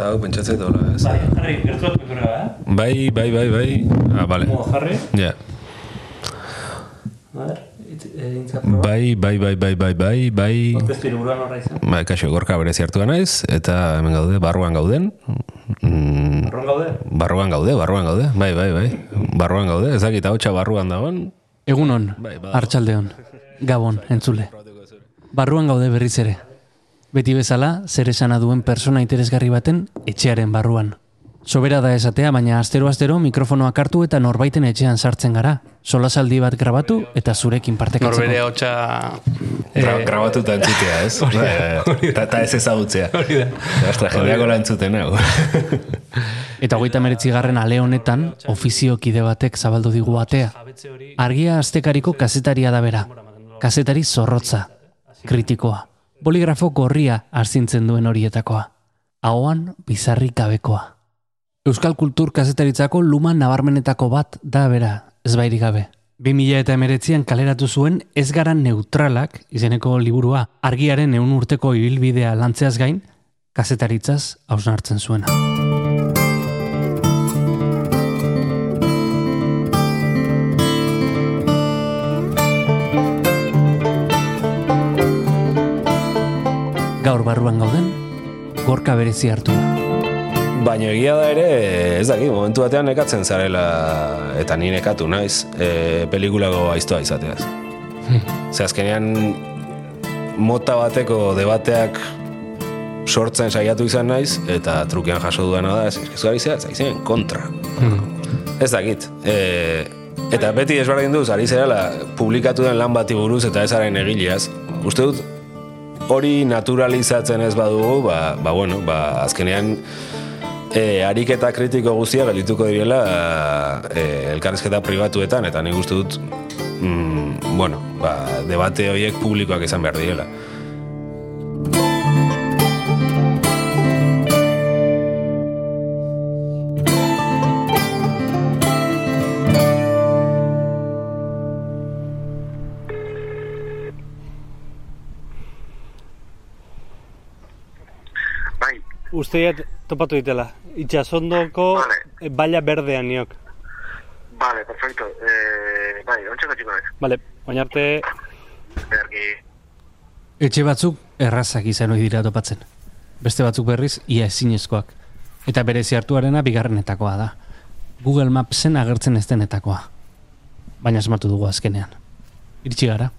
Eta hau pentsatzen dola, ez? Bai, jarri, gertu bat mikrora, eh? Bai, bai, bai, bai. Ah, bale. Modo jarri. Ja. Itz- eh. Bai, bai, bai, bai, bai, bai, bai. Horra izan. Bai, kaixo, gorka berezi hartu naiz, eta hemen gaude, barruan gauden. Mm, Arron gaude? barruan gaude, barruan gaude. Bai, bai, bai. Barruan gaude, ez dakit hautsa barruan dagoen. Egunon, Bai, badago. artxaldeon, gabon, entzule. Barruan gaude berriz ere. Beti bezala, zer esana duen persona interesgarri baten etxearen barruan. Sobera da esatea, baina astero-astero mikrofonoak hartu eta norbaiten etxean sartzen gara. Solasaldi bat grabatu eta zurekin partekatzeko. Norbere hotxa... Gra grabatuta entzutea, ez? Bai, bai, bai. Eta eta ez ezagutzea. Ostra, jendeako la entzuten hau. Eta hogeita meretzigarren ale honetan, ofizio kide batek zabaldu digu atea. Argia astekariko kazetaria da bera. Kazetari zorrotza, kritikoa. Boligrafo gorria arzintzen duen horietakoa. Ahoan bizarri gabekoa. Euskal kultur kazetaritzako luma nabarmenetako bat da bera, ez bairik gabe. 2000 eta emeretzian kaleratu zuen ez gara neutralak izeneko liburua argiaren eun urteko ibilbidea lantzeaz gain, kazetaritzaz hausnartzen zuena. Gaur barruan gauden, gorka berezi hartu. Baina egia da ere, ez daki, momentu batean nekatzen zarela, eta ni nekatu naiz, e, pelikulago aiztoa izateaz. Ze azkenean, mota bateko debateak sortzen saiatu izan naiz, eta trukean jaso duena da, ez zera, zaizen, kontra. Ez dakit. E, eta beti ezberdin duz, ari zerala, publikatu den lan bati buruz eta ezaren egileaz. Uste dut, hori naturalizatzen ez badugu, ba, ba bueno, ba, azkenean e, ariketa kritiko guztiak gelituko direla e, elkarrizketa pribatuetan, eta nik uste dut, mm, bueno, ba, debate horiek publikoak izan behar direla. Usteiat topatu ditela. Itxasondoko Vale. eh, baila berdean niok. vale, perfecto. Eh, bai, ontsa txikoak. Vale, oin arte... Bergi, Etxe batzuk errazak izan ohi dira topatzen. Beste batzuk berriz ia ezinezkoak. Eta berezi hartuarena bigarrenetakoa da. Google Mapsen agertzen ez denetakoa. Baina asmatu dugu azkenean. Iritsi gara.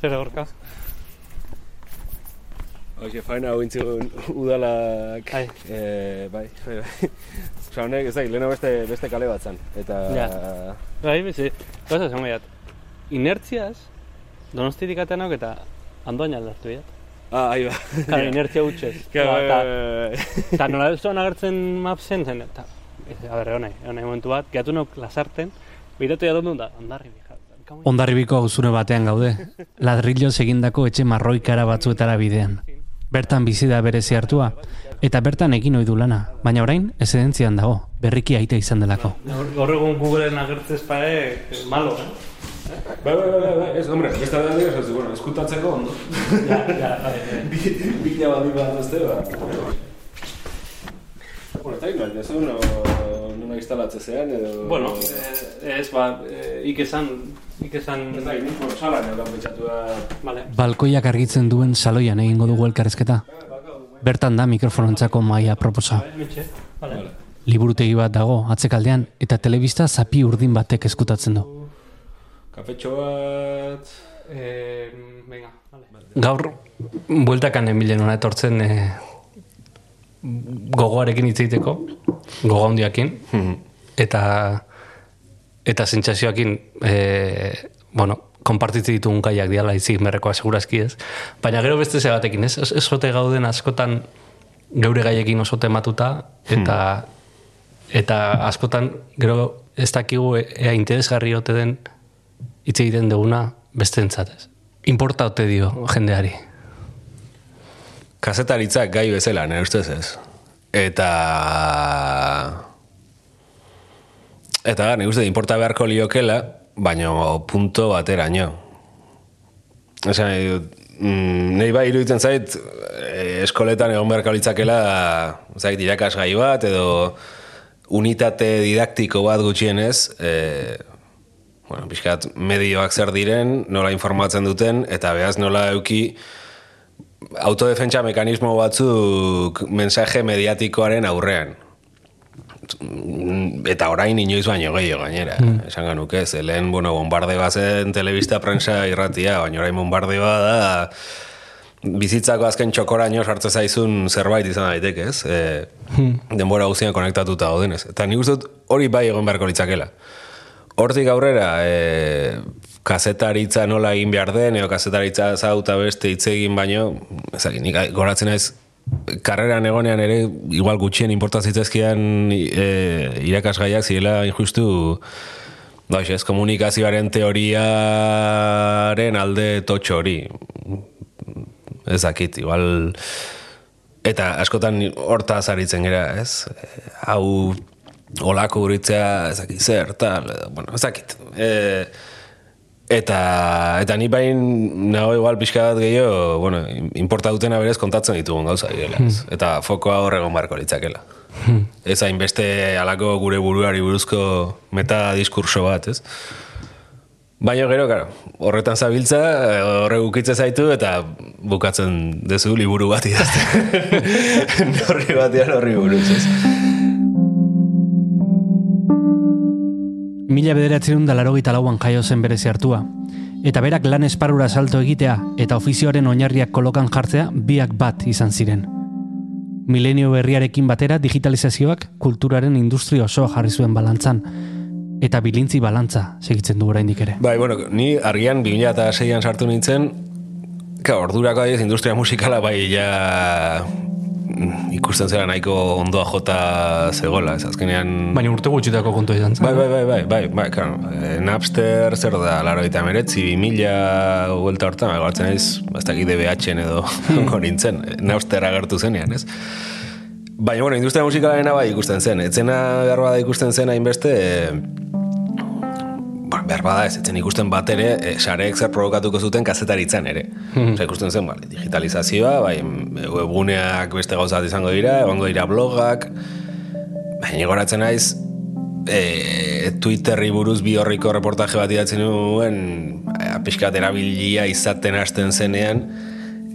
Zer gorka? Hoxe, faena hau intzigun udalak... Bai. E, bai, bai, bai. Osa, honek, ez da, leheno beste, beste kale bat zan. Eta... Ja. Bai, bizi. Gauza esan gaiat. Inertziaz, donostitik atean hauk eta andoain aldartu biat. Ah, ahi ba. Claro, inertzia utxez. Claro, Ba, bai, eta- bai, bai. Eta nola ez zuen agertzen mapsen zen, eta... A ber, egon nahi, momentu bat, gehatu nauk lasarten, biratu jatun da, ondarri bija. Ondarribiko auzune batean gaude. Ladrilloz egindako etxe marroikara batzuetara bidean. Bertan bizi da berezi hartua, eta bertan egin ohi du lana, baina orain ezedentzian dago, berriki aita izan delako. Gaur egun Googleen agertzez pare, malo, eh? Bai, bai, bai, bai, ez, hombre, beste da dira, bueno, eskutatzeko ondo. Ja, ja, bai, bai. Bila badi bat beste, ba. Bueno, eta ino, ez uno, nuna instalatze zean, edo... Bueno, eh, ez, ba, eh, ikesan, ikesan... Ez da, nik, bueno, salan edo pentsatu da... Vale. Balkoiak argitzen duen saloian egingo dugu elkarrezketa. Bertan da mikrofonontzako maia proposa. Vale. Liburutegi bat dago atzekaldean eta telebista zapi urdin batek eskutatzen du. Kafetxo bat... Eh, venga, vale. Gaur, bueltakan emilen hona etortzen e, gogoarekin hitz egiteko, gogo handiakin, eta eta sentsazioakin e, bueno, konpartitzen ditugun gaiak diala izik merrekoa segurazki ez. Baina gero beste ze batekin, ez? Ez ote gauden askotan geure gaiekin oso tematuta, eta eta askotan gero ez dakigu e- ea interesgarri ote den hitz egiten duguna beste entzatez. Importa ote dio jendeari. Kazetaritzak gai bezala, nire ustez ez. Eta... Eta gara, nire uste, importa beharko liokela, baino punto bateraino. Esan nahi dut, mm, nahi bai iruditzen zait, eh, eskoletan egon beharko litzakela, zait, irakasgai bat, edo unitate didaktiko bat gutxienez, e, bueno, pixkat medioak zer diren, nola informatzen duten, eta behaz nola euki autodefentsa mekanismo batzuk mensaje mediatikoaren aurrean. Eta orain inoiz baino gehiago gainera. Mm. Esan ganuke, ze lehen, bueno, bombarde bazen telebista prensa irratia, baina orain bombarde da bizitzako azken txokoraino sartze zaizun zerbait izan daiteke, ez? E, hmm. denbora guztian konektatuta gaudenez. Eta nik uste dut hori bai egon beharko litzakela. Hortik aurrera, e, kazetaritza nola egin behar den, edo kazetaritza zauta beste hitz egin baino, ezagin, goratzen ez, karreran egonean ere, igual gutxien importazitzezkian e, irakasgaiak zirela injustu, Ba, ez, komunikazioaren teoriaren alde totxo hori ezakit, igual eta askotan horta zaritzen gera, ez? Hau olako uritzea ezakit zer, tal, bueno, ezakit. E, eta, eta ni bain nago igual pixka bat gehiago, bueno, importa dutena berez kontatzen ditugun gauza direla, hmm. Eta fokoa horregon barko litzakela. Hmm. Ez hainbeste alako gure buruari buruzko meta diskurso bat, ez? Baina gero, karo, horretan zabiltza, horre gukitze zaitu, eta bukatzen dezu liburu bat idazte. Norri batean horri buruz, ez? Mila bederatzen da laro lauan jaio zen berezi hartua. Eta berak lan esparura salto egitea eta ofizioaren oinarriak kolokan jartzea biak bat izan ziren. Milenio berriarekin batera digitalizazioak kulturaren industria osoa jarri zuen balantzan, eta bilintzi balantza segitzen du oraindik ere. Bai, bueno, ni argian 2006an sartu nintzen, ka ordurako industria musikala bai ja ikusten zera nahiko ondoa jota zegoela, ez azkenean... Baina urte gutxitako kontu izan zen. Bai, bai, bai, bai, bai, bai, claro. Eh, Napster zer da, laro eta meretzi, bi mila vuelta hortan, bai, gartzen ez, ez dakit DBH-en edo nintzen, Napster agertu zenean, ez? Baina, bueno, industria musikalena bai ikusten zen. Etzena behar bada ikusten zen hainbeste, ba, behar bada ez, etzen ikusten bat ere, e, sareek zer provokatuko zuten kazetaritzen ere. Hmm. ikusten zen, bale, digitalizazioa, bai, webuneak beste gauzat izango dira, egongo dira blogak, baina goratzen naiz, e, Twitterri buruz bi horriko reportaje bat idatzen nuen, e, pixkat erabilia izaten hasten zenean,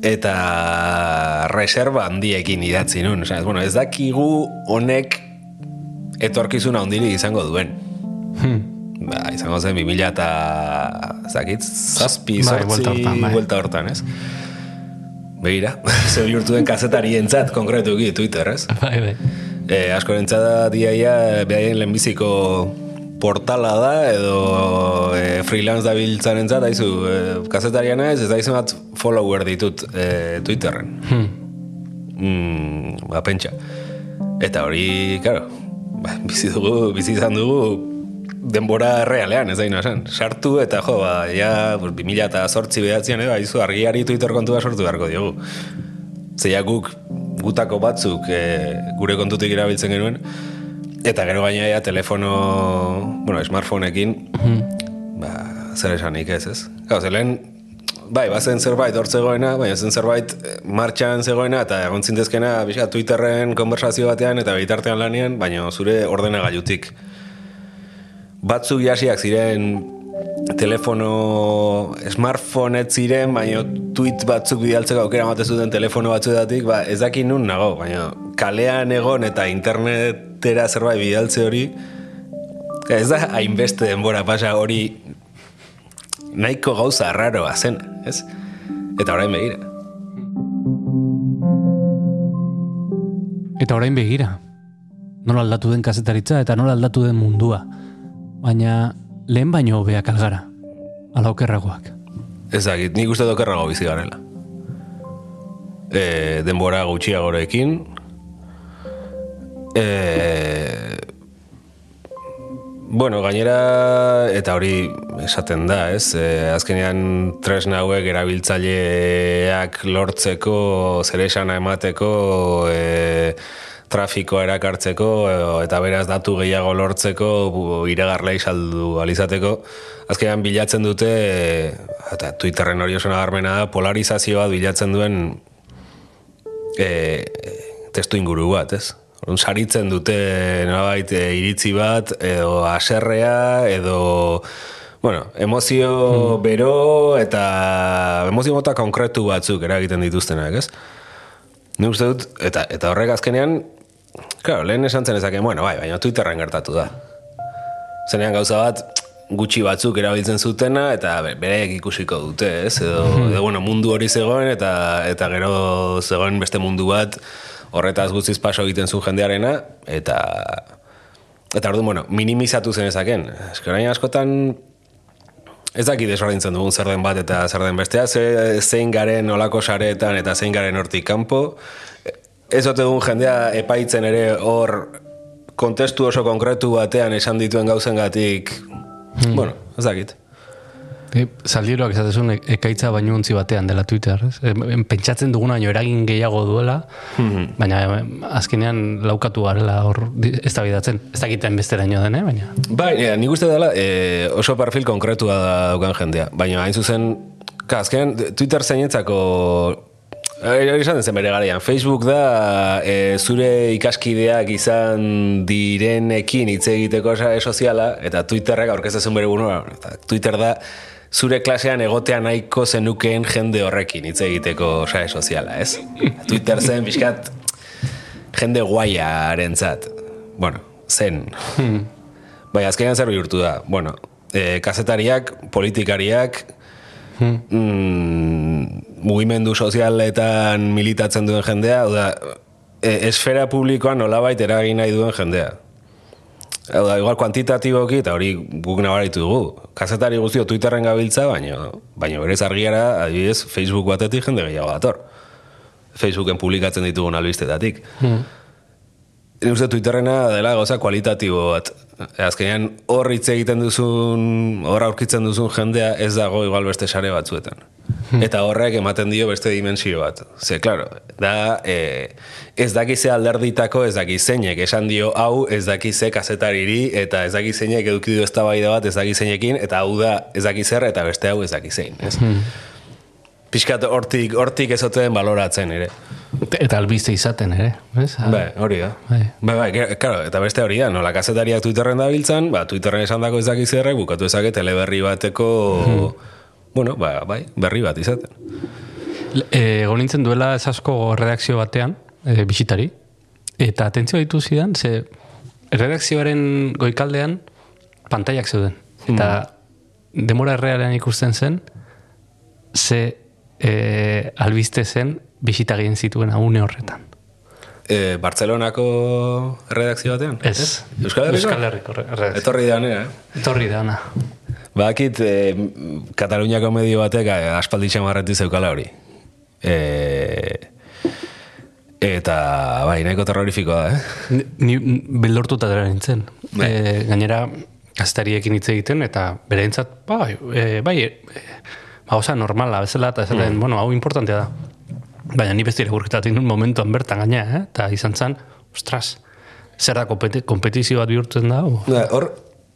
eta reserva handiekin idatzi nun. Osa, bueno, ez dakigu honek etorkizuna ondiri izango duen. Hmm. Ba, izango zen, 2000 eta zakit, zazpi, bai, vuelta hortan, ez? Begira, ze bihurtu den kazetari entzat, konkretu Twitter, ez? Bai, bai. E, asko entzada diaia, behaien lehenbiziko portala da, edo e, freelance da biltzan entzat, haizu, e, kazetariana ez, ez da izan bat follower ditut e, Twitterren. Hmm. Mm, ba, pentsa. Eta hori, karo, ba, bizi dugu, bizi izan dugu, denbora realean, ez da ino esan. Sartu eta jo, ba, ja, pues, 2000 eta sortzi behatzean, edo, haizu, argiari Twitter kontua sortu beharko diogu. Zeia guk, gutako batzuk e, gure kontutik irabiltzen genuen, eta gero gaina ja, telefono, bueno, smartphoneekin, mm ba, zer esanik ez, ez? Gau, zelen, bai, bazen zerbait hor zegoena, bai, zen zerbait eh, martxan zegoena, eta egon zintezkena, bisa, Twitterren konversazio batean, eta bitartean lanean, baina zure ordena gaiutik. Batzuk jasiak ziren telefono, smartphone ez ziren, baina tweet batzuk bidaltzeko aukera mate zuten telefono batzuetatik, ba, ez dakin nun nago, baina kalean egon eta internetera zerbait bidaltze hori, ez da hainbeste denbora pasa hori nahiko gauza raroa zen, ez? Eta orain begira. Eta orain begira. Nola aldatu den kazetaritza eta nola aldatu den mundua. Baina lehen baino hobeak algara. Ala okerragoak. Ez dakit, nik uste dokerrago bizi garela. E, denbora gutxiagorekin. E, Bueno, gainera, eta hori esaten da, ez? E, azkenean tresna hauek erabiltzaileak lortzeko, zeresana emateko, e, trafikoa erakartzeko eta beraz datu gehiago lortzeko iragarlei saldu alizateko azkenean bilatzen dute eta Twitterren hori oso nabarmena da polarizazio bat bilatzen duen e, testu inguru bat, ez? Orduan, saritzen dute nolabait e, iritzi bat edo aserrea edo bueno, emozio bero eta emozio mota konkretu batzuk eragiten dituztenak, ez? Ni uste dut, eta, eta horrek azkenean, claro, lehen esan zen ezake, bueno, bai, baina Twitterren gertatu da. Zenean gauza bat, gutxi batzuk erabiltzen zutena, eta be- bereek ikusiko dute, ez? Edo, edo bueno, mundu hori zegoen, eta, eta gero zegoen beste mundu bat, horretaz guztiz paso egiten zuen jendearena, eta eta orduan, bueno, minimizatu zen ezaken. Ez que orain askotan Ez dakit desordintzen dugun zer den bat eta zer den bestea, ze, zein garen olako sareetan eta zein garen hortik kanpo. Ez ote dugun jendea epaitzen ere hor kontestu oso konkretu batean esan dituen gauzengatik, bueno, ez dakit. E, Zaldieroak esatezun e- ekaitza baino ontzi batean dela Twitter, ez? E, pentsatzen duguna baino eragin gehiago duela, baina em, azkenean laukatu garela hor di- eztabaidatzen. Ez dakiten besteraino den, eh? baina. Bai, ja, nik uste dela e, oso perfil konkretua da daukan jendea. Baina hain zuzen, ka, azkenean Twitter zeinetzako Hori esan zen bere garaian. Facebook da e, zure ikaskideak izan direnekin hitz egiteko sare soziala, eta Twitterrak aurkezten bere burua. Eta Twitter da zure klasean egotea nahiko zenukeen jende horrekin hitz egiteko sare soziala, ez? Twitter zen pixkat jende guaiarentzat. Bueno, zen. Bai, azkenean zer bihurtu da. Bueno, e, kazetariak, politikariak, mm, mugimendu sozialetan militatzen duen jendea, hau da, e, esfera publikoan nolabait eragin nahi duen jendea. Hau da, igual kuantitatiboki, eta hori guk nabaritu dugu. Kazetari guztio Twitterren gabiltza, baino, baino berez argiara, adibidez, Facebook batetik jende gehiago dator. Facebooken publikatzen ditugun albistetatik. Ni uste Twitterrena dela gauza kualitatibo bat. Azkenean hor hitz egiten duzun, hor aurkitzen duzun jendea ez dago igual beste sare batzuetan. Eta horrek ematen dio beste dimensio bat. Ze, claro, da, e, ez daki ze alderditako, ez daki zeinek, esan dio hau, ez daki ze kazetariri, eta ez daki zeinek eduki du eztabaida bat, ez daki zeinekin, eta hau da, ez daki zer, eta beste hau ez daki zein. Ez? Piskat hortik, hortik ez ote den baloratzen ere. Eta albiste izaten, ere. Ez? Bai, hori da. Bai. Bai, bai, claro, eta beste hori da, nola kazetariak Twitterren dabiltzan, ba, Twitterren esan dako ez dakiz zerrek, bukatu ezake teleberri bateko, bueno, ba, bai, berri bat izaten. E, egon nintzen duela ez asko redakzio batean, e, bisitari, eta atentzio ditu zidan, ze redakzioaren goikaldean pantaiak zeuden. Eta demora errealean ikusten zen, ze e, albiste zen bisitagien zituen une horretan. E, Bartzelonako redakzio batean? Ez. Euskal Herriko? Euskal Herriko re- redakzio. Etorri da nera, eh? Etorri da, ona. Bakit, e, Kataluniako medio batek eh, aspaldi txamarreti zeukala hori. E, eta, bai, nahiko terrorifikoa da, eh? Ni, ni beldortuta dara nintzen. Bai. E, gainera, gaztariekin hitz egiten, eta bereintzat, bai, e, bai, e, ba, oza, normala, bezala, eta esaten, bueno, hau importantea da. Baina ni beste irakurketatik nun momentuan bertan gaina, eh? eta izan zen, ostras, zer da kompeti, kompetizio bat bihurtzen da? Da, hor,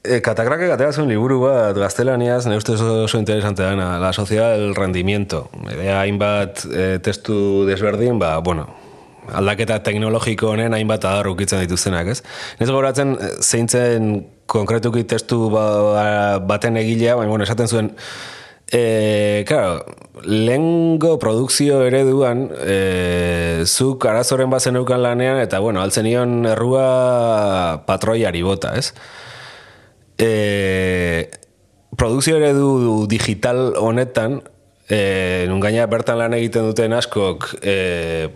e, katakrake atera zuen liburu bat gaztelaniaz, ne ustez oso interesante dana, La sociedad del rendimiento. Edea hainbat e, testu desberdin, ba, bueno, aldaketa teknologiko honen hainbat adar ukitzen dituztenak, ez? Nez goratzen eh, zeintzen konkretuki testu ba, baten egilea, baina, bueno, esaten zuen, E, claro, lehengo produkzio ereduan e, zuk arazoren bazen eukan lanean eta bueno, altzen nion errua patroiari bota, ez? E, produkzio eredu digital honetan e, nun gaina bertan lan egiten duten askok e,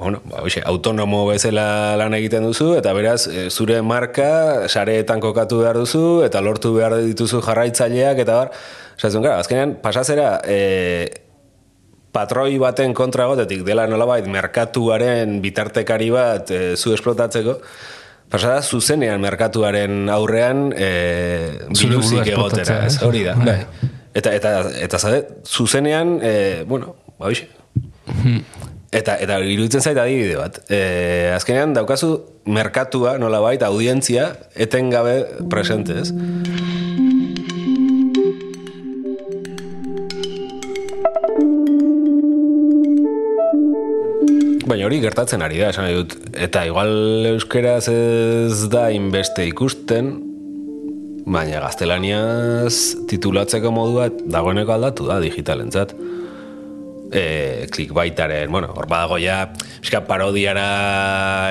bueno, ba, hoxe, autonomo bezala lan egiten duzu, eta beraz, zure marka sareetan kokatu behar duzu, eta lortu behar dituzu jarraitzaileak, eta bar, Osatzen, gara, azkenean, pasazera, e, patroi baten kontra gotetik, dela nolabait, merkatuaren bitartekari bat e, zu esplotatzeko, pasada zuzenean merkatuaren aurrean e, biluzik egotera, ez, hori da. Bai. Eta, eta, eta zade, zuzenean, e, bueno, ba, hoxe, Eta, eta iruditzen zait adibide bat. E, azkenean daukazu merkatua, nola baita, audientzia, etengabe presente, Baina hori gertatzen ari da, esan dut. Eta igual euskeraz ez da inbeste ikusten, baina gaztelaniaz titulatzeko modua dagoeneko aldatu da digitalentzat. E, clickbaitaren, bueno, hor badago ja, pixka parodiara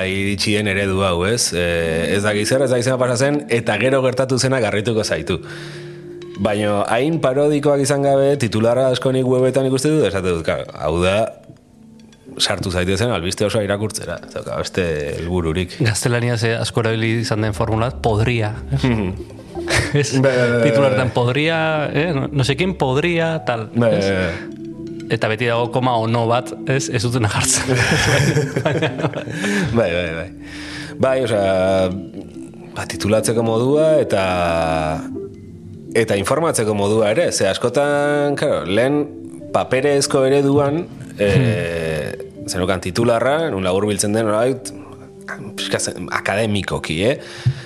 iritsien eredu hau, ez? E, ez da gizera, ez da gizera pasazen, eta gero gertatu zena garrituko zaitu. Baina hain parodikoak izan gabe, titularra askonik webetan ikuste dut, esate dut, hau da, sartu zaitezen albiste oso irakurtzera. Ez dauka, beste helbururik. Gaztelania ze asko erabili izan den formula, podria. Bai, bai, bai. titulartan podria, eh? no, no sé quién podria, tal. Bai. Eta beti dago koma o no bat, ez, ez duten jartzen. bai, bai, bai. Bai, osea, ba, titulatzeko modua eta eta informatzeko modua ere, ze askotan, claro, lehen paperezko ereduan, e, zenukan titularra, nun labur biltzen den, orait, akademikoki, eh?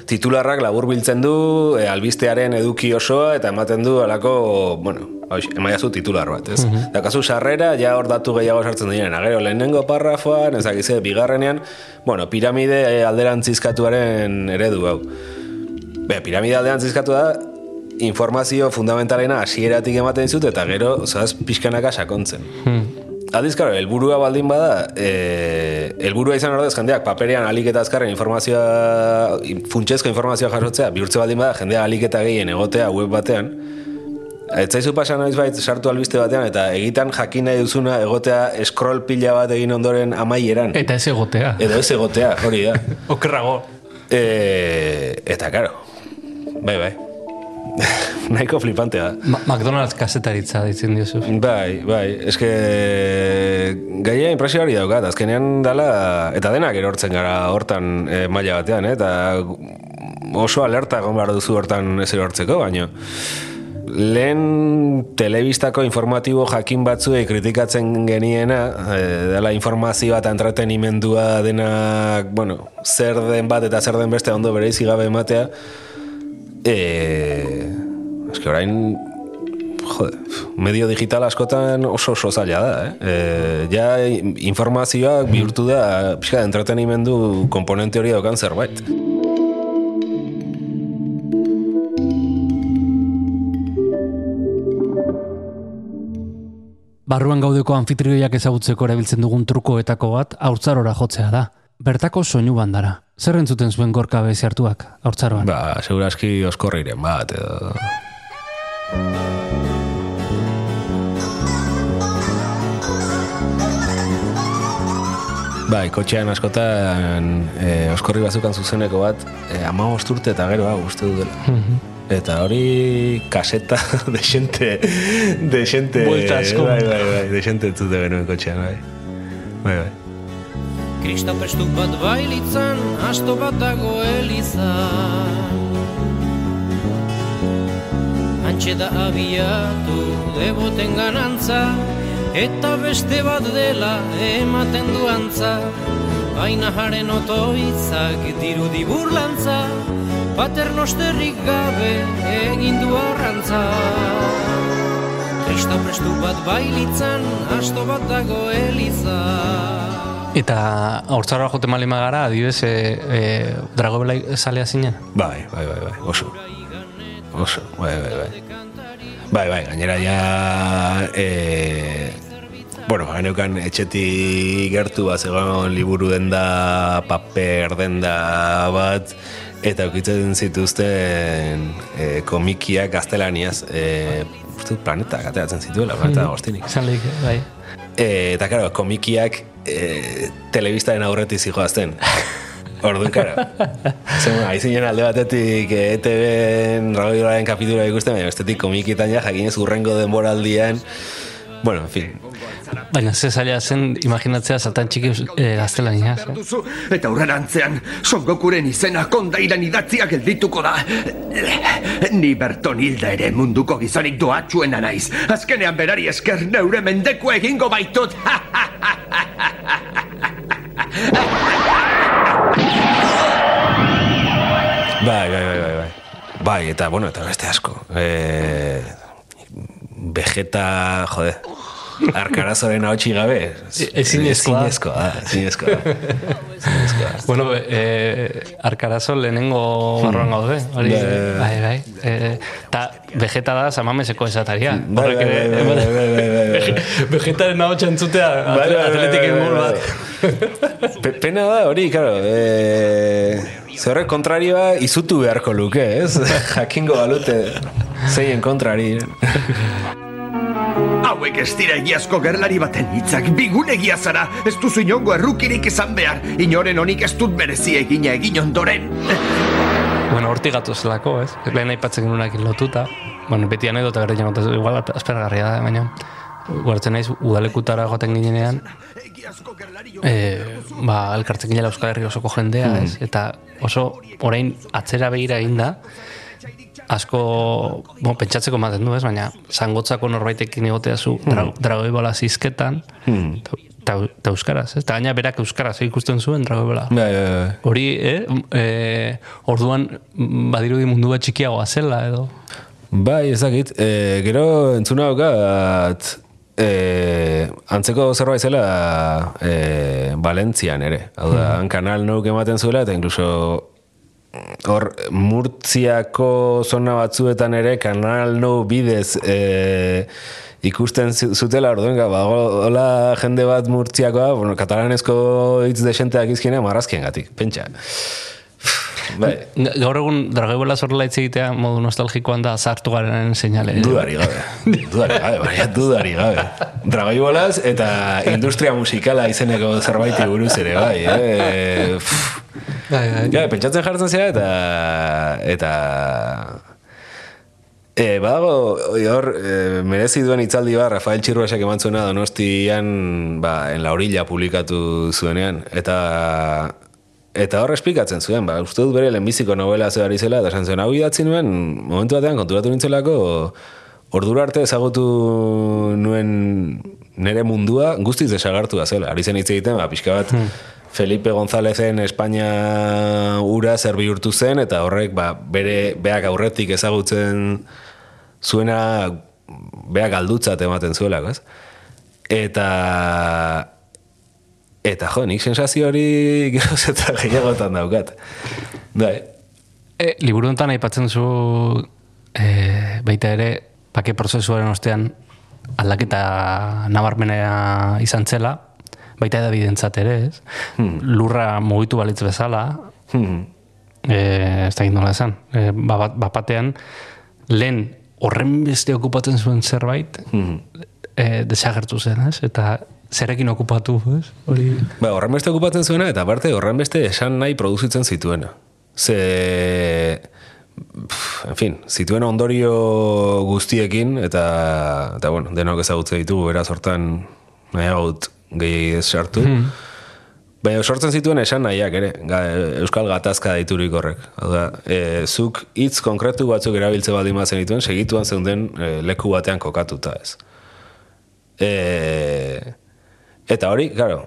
Titularrak labur biltzen du e, albistearen eduki osoa eta ematen du alako, bueno, emaiazu titular bat, ez? Dakazu sarrera, ja hor datu gehiago sartzen diren, agero lehenengo parrafoan, ezakize, bigarrenean, bueno, piramide eh, alderantzizkatuaren eredu hau. Be, piramide alderantzizkatu da, informazio fundamentalena hasieratik ematen dizut eta gero, zaz, pixkanaka sakontzen. Aldiz, karo, helburua baldin bada, e, helburua izan ordez jendeak paperean alik eta azkarren informazioa, funtsezko informazioa jasotzea, bihurtze baldin bada, jendea alik eta gehien egotea web batean, Ez zaizu pasan noiz bait sartu albiste batean eta egitan jakin nahi duzuna egotea scroll pila bat egin ondoren amaieran. Eta ez egotea. Edo ez egotea, hori da. Okerrago. E, eta karo, bai, bai. Nahiko flipantea. Ma McDonald's kasetaritza ditzen diozu. Bai, bai, eske gaia impresio daukat, azkenean dala, eta denak erortzen gara hortan e, maila batean, eh? eta oso alerta egon behar duzu hortan ez erortzeko, baino lehen telebistako informatibo jakin batzuei kritikatzen geniena, e, dela informazioa eta entretenimendua denak, bueno, zer den bat eta zer den beste ondo bereizi gabe ematea, e, eske orain jode, medio digital askotan oso oso zaila da, eh? E, ja informazioak bihurtu da pixka entretenimendu komponente hori daukan zerbait. Barruan gaudeko anfitrioiak ezagutzeko erabiltzen dugun trukoetako bat haurtzarora jotzea da. Bertako soinu bandara. Zer entzuten zuen gorka bezi hartuak, haurtzaroan? Ba, seguraski oskorriren bat, edo... Bai, kotxean askotan e, oskorri bazukan zuzeneko bat, e, ama urte eta gero hau uste dut dela. Eta hori kaseta de xente, de xente, Buelta asko. bai, bai, bai, de xente entzute genuen kotxean, bai. Bai, bai. Kristapestu bat bailitzan, asto bat dago elizan. Antxe da abiatu deboten ganantza, eta beste bat dela ematen du antza. Baina haren otoitzak dirudi burlantza, paternosterrik gabe egin du arrantza. Kristapestu bat bailitzan, asto bat dago elizan. Eta haurtzara jote malima gara, adibidez, e, e, dragobela zalea zinen? Bai, bai, bai, bai, oso. Oso, bai, bai, bai. Bai, bai, gainera ja... E, bueno, ganeukan etxetik gertu bat zegoen liburu denda, paper denda bat, eta ukitzen zituzten e, komikiak gaztelaniaz, e, uste planeta ateratzen zituela, planeta agostinik. Izan lehik, bai. E, eta karo, komikiak e, telebistaren aurretik zijoazten. Orduan, karo. Zer, aizinen alde batetik e, ETV-en radioaren kapitula ikusten, baina bestetik komikitan ja jakinez urrengo denboraldian. Bueno, en fin. Baina ze zaila zen imaginatzea saltan txiki e. Eh? duzu, eta hurrerantzean Son Gokuren izena kondairan idatziak geldituko da. Ni Berton Hilda ere munduko gizonik doatxuena naiz. Azkenean berari esker neure mendeko egingo baitut. Bai, eta, bueno, eta beste asko. E, vegeta, jode, arkarazoren hau gabe. Ezinezkoa. Ezinezkoa, da, ezinezkoa. da. Ezinezkoa. da. Bueno, eh, arkarazo lehenengo barruan gaude. Hori, Bai, bai, bai. Eh, ta vegeta da samameseko esataria. Bai, bai, bai, bai, bai, bai, bai, bai. Vegetaren hau txantzutea gol bai, bat. Pe- Pena da hori, claro, e, zerrek kontrarioa izutu beharko luke, ez? Jakingo balute zeien kontrari. Hauek ez dira egiazko gerlari baten hitzak, bigun egia zara, ez duzu inongo errukirik izan behar, inoren honik ez dut berezi egina egin ondoren. Bueno, hortik gatu zelako, ez? Lehen aipatzen genuenak lotuta. Bueno, beti anedota jango, igual aspergarria da, baina guartzen naiz udalekutara joaten ginenean, e, ba, elkartzen ginela Euskal Herri osoko jendea, ez? Eta oso orain atzera begira egin da, asko, bo, pentsatzeko ematen du, ez? Baina, zangotzako norbaitekin egotea zu, dra, dragoi bola zizketan, eta eta euskaraz, ez? Eta gaina berak euskaraz ikusten zuen dragoi bola. Bai, bai, bai. Hori, eh? E, orduan, mm, badirudi mundu bat txikiagoa zela, edo? Bai, ezakit. E, gero entzuna daukat e, antzeko zerbait zela e, Valentzian ere. Hau da, han kanal nouk ematen zuela, eta inkluso hor Murtziako zona batzuetan ere kanal nou bidez e, ikusten zu- zutela orduen ba, hola jende bat murtziakoa, bueno, katalanezko hitz desenteak izkina marrazkien gatik, pentsa. Bai, Ga- Gaur egun dragoi zorrela hitz egitea modu nostalgikoan da zartu garen seinale. Dudari gabe. Dudari gabe, baina dudari gabe. Dragoi bolaz eta industria musikala izeneko zerbaiti buruz ere, bai. Eh? Pff. Bai, bai. Ja, pentsatzen jartzen zera eta... eta E, badago, hor, e, merezi duen itzaldi bat, Rafael Txirruasak eman zuena donostian, ba, en la orilla publikatu zuenean, eta eta hor esplikatzen zuen, ba, uste dut bere lehenbiziko novela zehar izela, eta esan zuen, hau idatzi nuen, momentu batean konturatu nintzelako, ordura arte ezagutu nuen nere mundua guztiz desagartua zela. Ari zen hitz egiten, ba, pixka bat, Felipe Gonzálezen Espainia ura zer bihurtu zen, eta horrek ba, bere beak aurretik ezagutzen zuena beak galdutzat ematen zuelako, ez? Eta eta jo, nik sensazio hori geroz eta gehiagotan daukat. Bai. E, liburu honetan aipatzen zu e, baita ere pake prozesuaren ostean aldaketa nabarmenea izan zela, baita edabidentzat ere, ez? Lurra mugitu balitz bezala, Hmm. e, ez da nola esan, e, ba- bapatean lehen horren beste okupatzen zuen zerbait, e, desagertu zen, ez? Eta zerekin okupatu, ez? Hori... Ba, horren beste okupatzen zuena, eta aparte horren beste esan nahi produzitzen zituena. Ze... pf, En fin, zituen ondorio guztiekin, eta, eta bueno, denok ezagutze ditugu, beraz hortan nahiagut gehi ez sartu. Baina sortzen zituen esan nahiak ere, ga, Euskal Gatazka deiturik horrek. Hau da, e, zuk hitz konkretu batzuk erabiltze baldin bazen dituen, segituan zeunden e, leku batean kokatuta ez. E, eta hori, claro,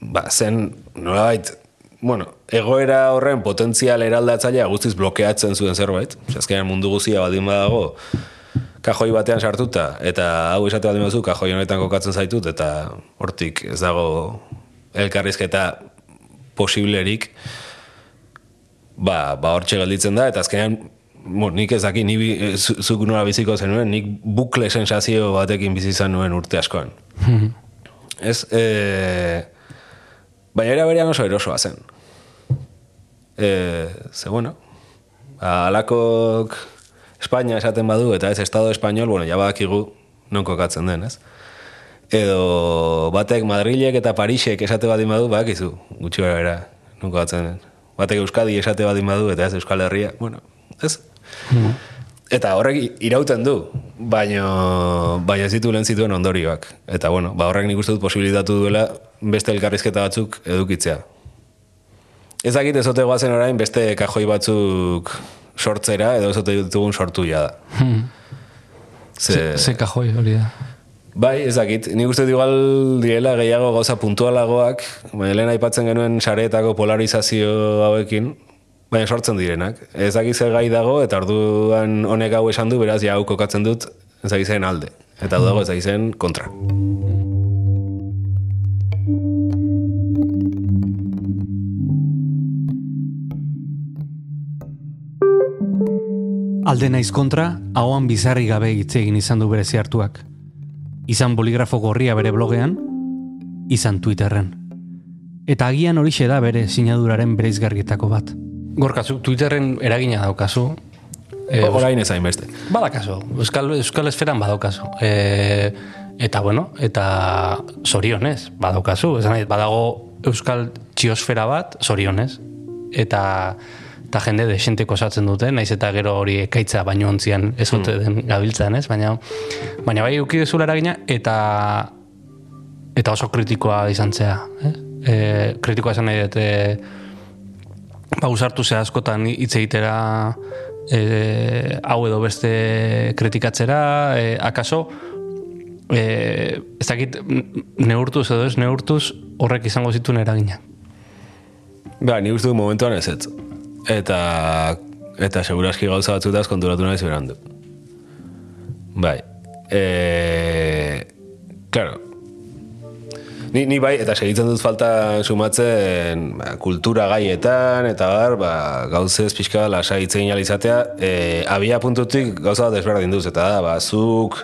ba, zen nolabait, bueno, egoera horren potentzial eraldatzailea guztiz blokeatzen zuen zerbait. Azkenean mundu guztia baldin badago, kajoi batean sartuta, eta hau esate baldin baduzu, kajoi honetan kokatzen zaitut, eta hortik ez dago elkarrizketa posiblerik, ba, ba hortxe gelditzen da, eta azkenean, mo, nik ez daki, ni bi- zu- zuk nola biziko zenuen, nik bukle sensazio batekin bizi izan nuen urte askoan. ez, e, baina era berean oso erosoa zen. E, ze bueno, alakok Espainia esaten badu, eta ez Estado Espainol, bueno, ja badakigu non kokatzen den, ez? Edo batek Madrilek eta Parisek esate badin badu, badakizu, gutxi gara bera, non kokatzen den. Batek Euskadi esate badin badu, eta ez Euskal Herria, bueno, ez? Eta horrek irauten du, baina baina ez ditu lehen zituen ondorioak. Eta bueno, ba horrek nik uste dut posibilitatu duela beste elkarrizketa batzuk edukitzea. Ez dakit ez ote goazen orain beste kajoi batzuk sortzera, edo ez ote ditugun sortu ja da. Ze, Ze, ze kajoi hori da. Bai, ez dakit. Nik uste dut igual direla gehiago gauza puntualagoak, baina lehen aipatzen genuen sareetako polarizazio hauekin, baina sortzen direnak. Ez dakit zer gai dago, eta orduan honek hau esan du, beraz, ja hau kokatzen dut, ez dakit zen alde. Eta hau dago ez dakit zen kontra. Alde naiz kontra, ahoan bizarri gabe hitz egin izan du berezi hartuak. Izan boligrafo gorria bere blogean, izan Twitterren. Eta agian horixe da bere sinaduraren bereizgarrietako bat. Gorkazu, Twitterren eragina daukazu. E, Orain ez hainbeste. Badakazu, Euskal, Euskal Esferan badaukazu. E, eta bueno, eta zorionez, badaukazu. Esan nahi, badago Euskal Txiosfera bat, zorionez. Eta eta jende desenteko osatzen dute, naiz eta gero hori ekaitza baino ontzian ez ote den gabiltzan, ez? Baina, baina bai uki dezula eragina, eta eta oso kritikoa izan zea, ez? E, kritikoa esan nahi dut, e, ba, usartu ze askotan hitz egitera e, hau edo beste kritikatzera, e, akaso, e, ez dakit neurtuz edo ez neurtuz horrek izango zituen eragina. Ba, ni uste dut momentuan ez ez. Eta, eta seguraski gauza batzutaz konturatu naiz berandu. Bai. E, claro. Ni, ni bai, eta segitzen dut falta sumatzen ba, kultura gaietan, eta bar, ba, gauzez pixka lasai hitz egin izatea, e, abia puntutik gauza bat desberdin duz, eta da, ba, zuk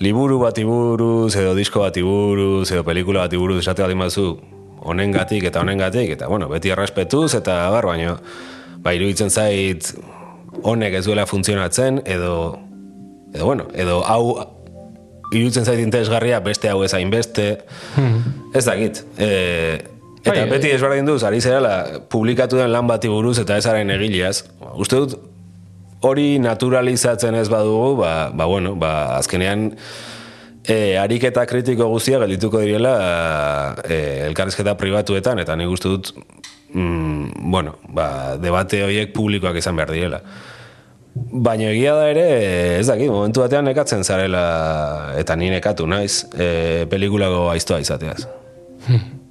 liburu bati buruz, edo disko bati buruz, edo pelikula bati buruz esate bat imazu, honengatik eta honengatik, eta bueno, beti errespetuz, eta bar, baino, ba, iruditzen zait honek ez duela funtzionatzen, edo, edo bueno, edo hau iruditzen zait interesgarria beste hau ez hainbeste, ez dakit. E, eta Bai, beti ezberdin duz, ari zerala, publikatu den lan bati buruz eta ezaren egileaz. Uste dut, hori naturalizatzen ez badugu, ba, ba bueno, ba, azkenean, e, ariketa kritiko guztia geldituko direla e, elkarrizketa pribatuetan, eta nik uste dut, mm, bueno, ba, debate horiek publikoak izan behar direla. Baina egia da ere, ez dakit, momentu batean nekatzen zarela, eta ni nekatu naiz, e, pelikulago aiztoa izateaz.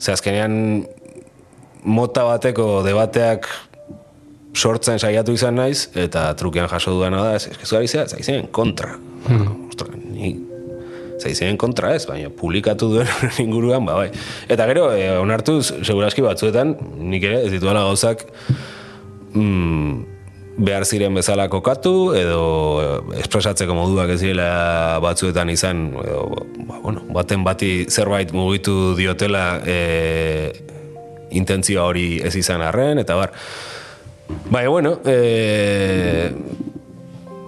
Ze azkenean, mota bateko debateak sortzen saiatu izan naiz, eta trukean jaso duena da, ez ez ari zera, zaizen kontra. Ostra, ni zaizen kontra ez, baina publikatu duen inguruan, ba, bai. Eta gero, e, onartuz, seguraski batzuetan, nik ere, ez dituela gauzak, mm, behar ziren bezala kokatu, edo eh, espresatzeko moduak ez direla batzuetan izan, edo, ba, bueno, baten bati zerbait mugitu diotela e, intentzioa hori ez izan arren, eta bar. Baina, bueno, e,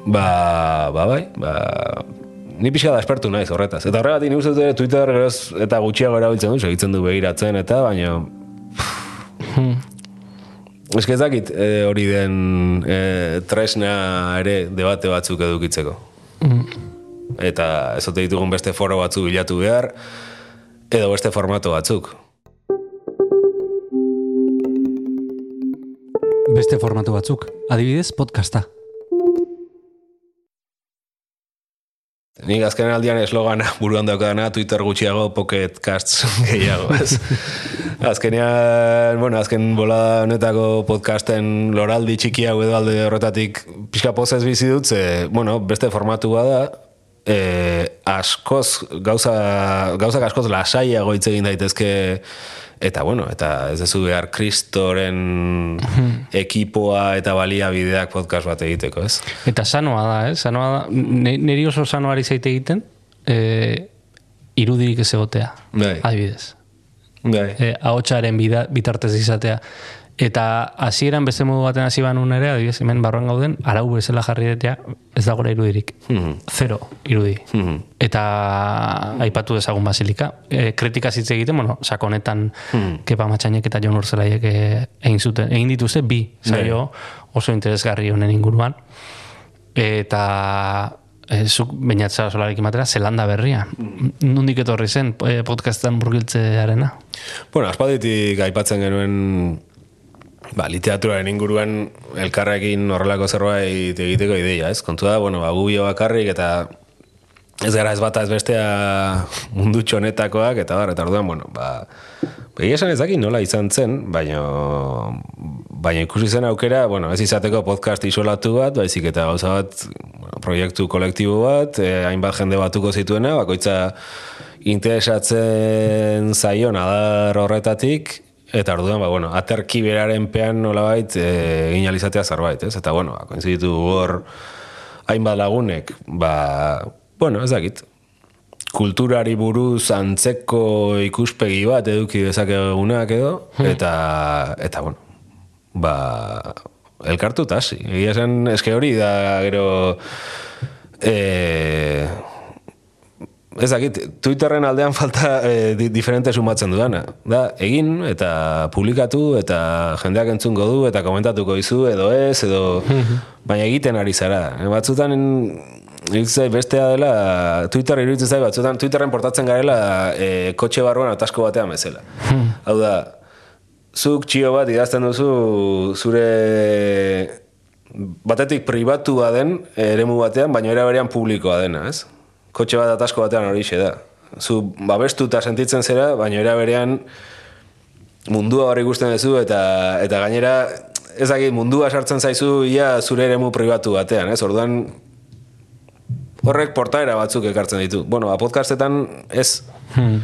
ba, ba, bai, ba, ni pixka da espertu naiz horretaz. Eta horregatik ni uste dut Twitter geroz eta gutxiago erabiltzen du, segitzen du begiratzen, eta baina... Que ez dakit eh, hori den eh, tresna ere debate batzuk edukitzeko. Eta ez ote ditugun beste foro batzuk bilatu behar, edo beste formato batzuk. Beste formatu batzuk, adibidez podcasta. Nik azken aldian eslogana buruan daukadana Twitter gutxiago pocket casts gehiago, ez? Azkenean, bueno, azken bola honetako podcasten loraldi txikiago edo alde horretatik pixka pozez bizi dut, ze, bueno, beste formatu da, e, askoz, gauza, gauzak askoz lasaiago hitz egin daitezke Eta bueno, eta ez duzu behar kristoren ekipoa eta baliabideak podcast bat egiteko, ez? Eta sanoa da, eh? Sanoa da, niri oso sanoari zaite egiten, e, irudirik ez egotea, Bai. adibidez. Bai. E, ahotsaren bitartez izatea. Eta hasieran beste modu baten hasi banun ere, adibidez, hemen barruan gauden, arau bezala jarri dut ja, ez dagoela irudirik. Mhm. Zero irudi. Mhm. Eta aipatu dezagun basilika. E, kritika hitz egiten, bueno, sakonetan Hmm. Kepa Matxainek eta Jon Urzelaiek e, egin zuten, egin dituzte bi saio oso interesgarri honen inguruan. Eta e, zuk bainatzea solarekin batera, Zelanda berria. Nundik etorri zen e, podcastan burgiltzearena? Bueno, aspalditik aipatzen genuen ba, literaturaren inguruan elkarrekin horrelako zerbait egiteko ideia, ez? Kontua da, bueno, ba, gu bio bakarrik eta ez gara ez bata ez bestea mundu honetakoak eta bar, eta orduan, bueno, ba, begia esan ez dakit nola izan zen, baina baina ikusi zen aukera, bueno, ez izateko podcast isolatu bat, baizik eta gauza bat, bueno, proiektu kolektibo bat, eh, hainbat jende batuko zituena, bakoitza interesatzen zaion adar horretatik, eta orduan, ba, bueno, aterki beraren pean nolabait e, egin alizatea zerbait, ez? Eta, bueno, ba, koinziditu hor hainbat lagunek, ba, bueno, ez dakit, kulturari buruz antzeko ikuspegi bat eduki dezakegunak edo, eta, eta bueno, ba, elkartu hasi. Egia esan, eske hori da, gero, e, ez dakit, Twitterren aldean falta e, di, diferente sumatzen dudana. Da, egin eta publikatu eta jendeak entzungo du eta komentatuko izu edo ez, edo baina egiten ari zara. E, batzutan iruditzen bestea dela Twitter iruditzen zait batzutan Twitterren portatzen garela e, kotxe barruan atasko batean bezala. Hau da, zuk txio bat idazten duzu zure batetik pribatua den eremu batean, baina era berean publikoa dena, ez? Kotxe bat atasko batean hori da. Zu babestuta sentitzen zera, baina era berean mundua hori ikusten duzu eta eta gainera ez dakit mundua sartzen zaizu ia zure eremu pribatu batean, ez? Orduan horrek portaera batzuk ekartzen ditu. Bueno, a podcastetan ez Hmm.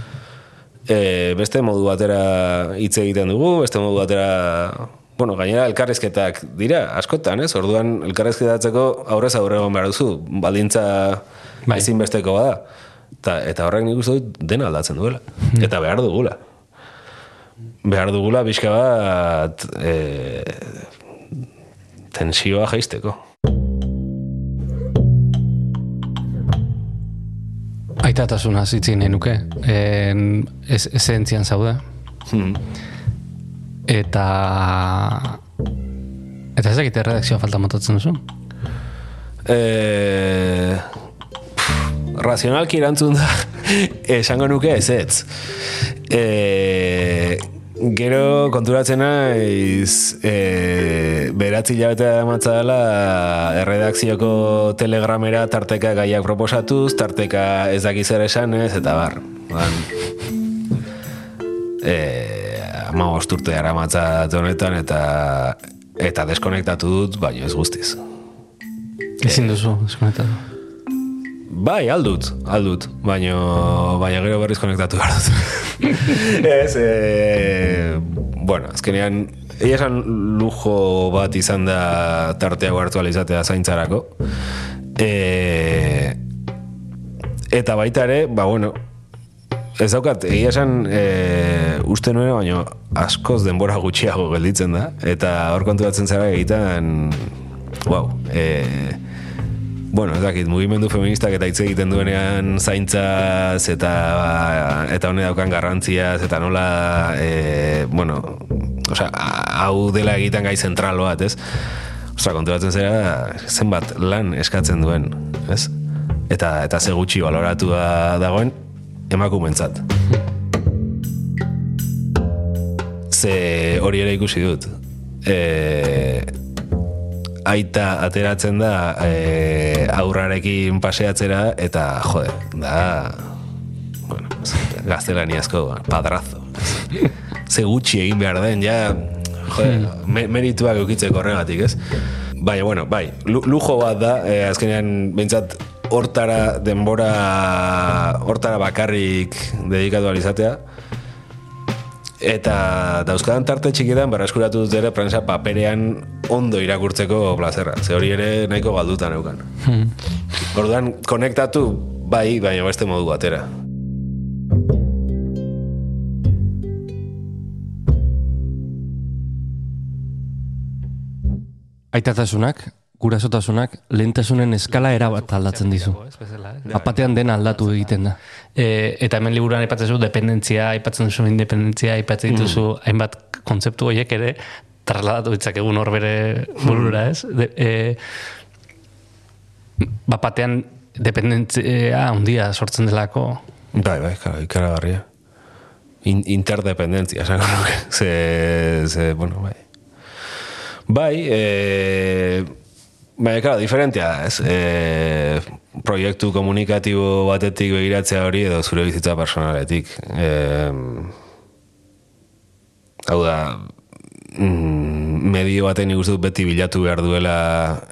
e, beste modu batera hitz egiten dugu, beste modu batera bueno, gainera elkarrizketak dira, askotan, ez? Orduan elkarrizketatzeko aurrez aurre egon behar duzu, baldintza Bai. ezinbesteko bada. Ta, eta horrek nik uste dut dena aldatzen duela. Eta behar dugula. Behar dugula pixka bat e, tensioa jaisteko. Aitatasuna zitzin nuke. En, ez, esentzian zaude. Hmm. Eta... Eta ez dakite redakzioa falta motatzen duzu? Eh, razionalki erantzun da esango nuke ez ez. E, gero konturatzen naiz e, beratzi hilabete ematza dela erredakzioko telegramera tarteka gaiak proposatuz, tarteka ez daki zer esanez, eta bar. Ban, e, ama urte ara honetan eta eta deskonektatu dut, baina ez guztiz. Ezin duzu, eskonetan. Bai, aldut, aldut, baina baina gero berriz konektatu behar dut. Ez, e, bueno, azkenean, egia esan lujo bat izan da tartea hartu izatea zaintzarako. E, eta baita ere, ba bueno, ez daukat, egia esan e, uste nuen, baina askoz denbora gutxiago gelditzen da, eta hor konturatzen zara egiten, wow, e, bueno, ez dakit, mugimendu feministak eta hitz egiten duenean zaintzaz eta eta hone daukan garrantziaz eta nola e, bueno, osea, hau dela egiten gai zentral bat, ez? Osea, konturatzen zera zenbat lan eskatzen duen, ez? Eta eta ze gutxi baloratua dagoen emakumentzat. Ze hori ere ikusi dut. E, aita ateratzen da e, aurrarekin paseatzera eta jode, da bueno, gaztelaniazko padrazo. Ze gutxi egin behar den, ja jode, me, merituak eukitzeko horregatik, ez? Baina, bueno, bai, lu- lujo bat da, e, azkenean behintzat hortara denbora hortara bakarrik dedikatu alizatea eta dauzkadan tarte txikidan berreskuratu dut ere prensa paperean ondo irakurtzeko plazerra. Ze hori ere nahiko galdutan eukan. Orduan, konektatu bai, baina beste modu batera. Aitatasunak, gurasotasunak, lehentasunen eskala erabat aldatzen dizu. Apatean dena aldatu egiten da. E, eta hemen liburuan aipatzen zu dependentzia, aipatzen duzu independentzia, aipatzen dituzu hainbat kontzeptu horiek ere trasladatu ditzakegu hor bere burura, ez? De, e, bapatean dependentzia handia sortzen delako. Bai, bai, kara, ikaragarria. In, interdependentzia, esango nuke. Ze, ze, bueno, bai. Bai, e, bai, kara, diferentea da, ez? E, proiektu komunikatibo batetik begiratzea hori edo zure bizitza personaletik. E, hau da, mm, medio baten nik uste dut beti bilatu behar duela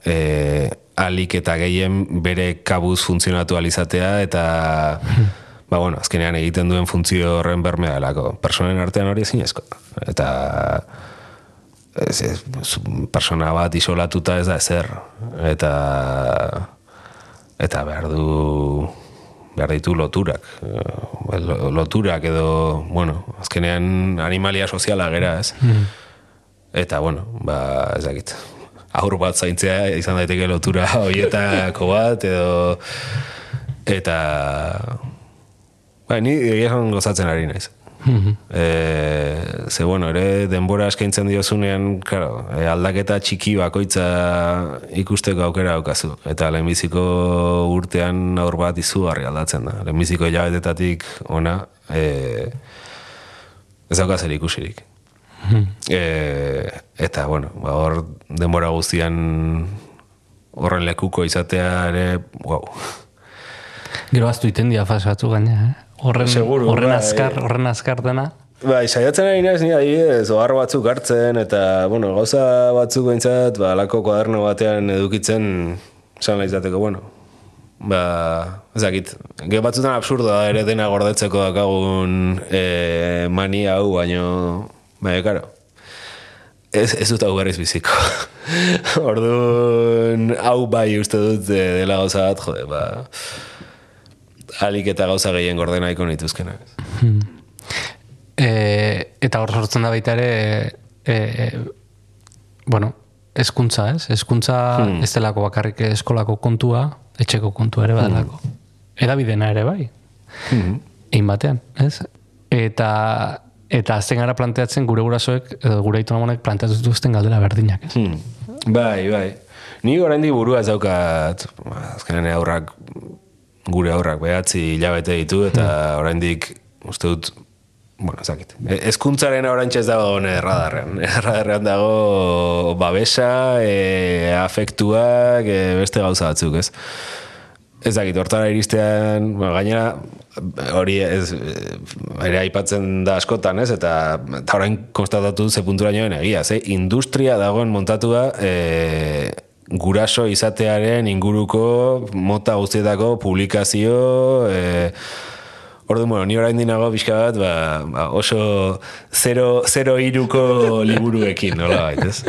e, alik eta gehien bere kabuz funtzionatu alizatea eta ba bueno, azkenean egiten duen funtzio horren bermea delako. Personen artean hori ezinezko. Eta ez, ez, persona bat isolatuta ez da ezer. Eta eta behar du behar ditu loturak. Eh, lo- Loturak edo, bueno, azkenean animalia soziala gera, ez? Eta, bueno, ba, ez dakit. Aur bat zaintzea izan daiteke lotura hoietako bat, edo... Eta... Ba, ni egia gozatzen ari naiz. E, ze bueno, ere denbora eskaintzen diozunean, claro, e, aldaketa txiki bakoitza ikusteko aukera daukazu. Eta lehenbiziko urtean aur bat izugarri aldatzen da. Lehenbiziko hilabetetatik ona, e, ez dauka zer ikusirik. E, eta, bueno, ba, hor denbora guztian horren lekuko izatea ere, wow. Gero aztu iten dia fase batzu gaina, eh? Horren, Seguru, horren bai. azkar, horren azkar dena. Bai, saiatzen ari naiz ni adibidez, ohar batzuk hartzen eta, bueno, gauza batzuk behintzat, ba, alako kuaderno batean edukitzen, esan nahi izateko, bueno, ba, ez dakit, ge batzutan absurdoa da ere dena gordetzeko dakagun e, mania hau, baino, bai, karo, ez, ez dut hau berriz biziko. Orduan, hau bai uste dut e, dela gauza bat, jode, ba, alik eta gauza gehien gordena iko nituzkenak. E, eta hor sortzen da baita ere, e, e, bueno, eskuntza, ez? Eskuntza Hmm. ez delako bakarrik eskolako kontua, etxeko kontua ere badalako. Hmm. Edabidena ere bai. Egin batean, ez? Eta eta azten gara planteatzen gure gurasoek, edo gure aitonamonek planteatu dituzten galdera berdinak, ez? Hmm. Bai, bai. Ni oraindik burua ez daukat, azkenean aurrak, gure aurrak behatzi hilabete ditu, eta oraindik uste dut, bueno, ez dakit. E- Hezkuntzaren oraintxe ez dago hone radarrean. Radarrean dago babesa, e, afektuak, e, beste gauza batzuk, ez? Ez dakit, hortara iristean, bueno, gainera, hori ez, eh, ere aipatzen da askotan, ez? Eta, eta orain konstatatu ze puntura nioen egia, ze industria dagoen montatua e, guraso izatearen inguruko mota guztietako publikazio, e, Ordu, bueno, ni orain dinago pixka bat, ba, ba, oso zero, zero iruko liburuekin, nola bait, ez?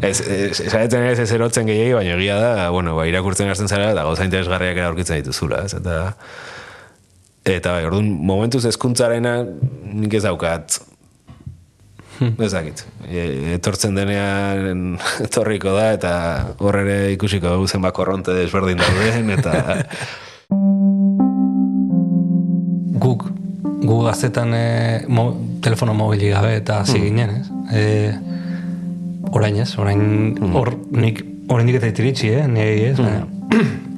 Ez, ez, ez ez erotzen gehiagi, baina egia da, bueno, ba, irakurtzen hasten zara, eta gauza interesgarriak ere aurkitzen dituzula, ez? Eta, eta bai, orduan, momentuz ezkuntzarena nik ez daukat, ez dakit. E, etortzen denean etorriko da, eta hor ere ikusiko dugu zenbat korronte desberdin dauden, eta... guk gu gaztetan e, mo, telefono mobili gabe eta hasi ginen, ez? E, orain ez, orain hor nik oraindik eta itiritzi, eh? Nire ez, baina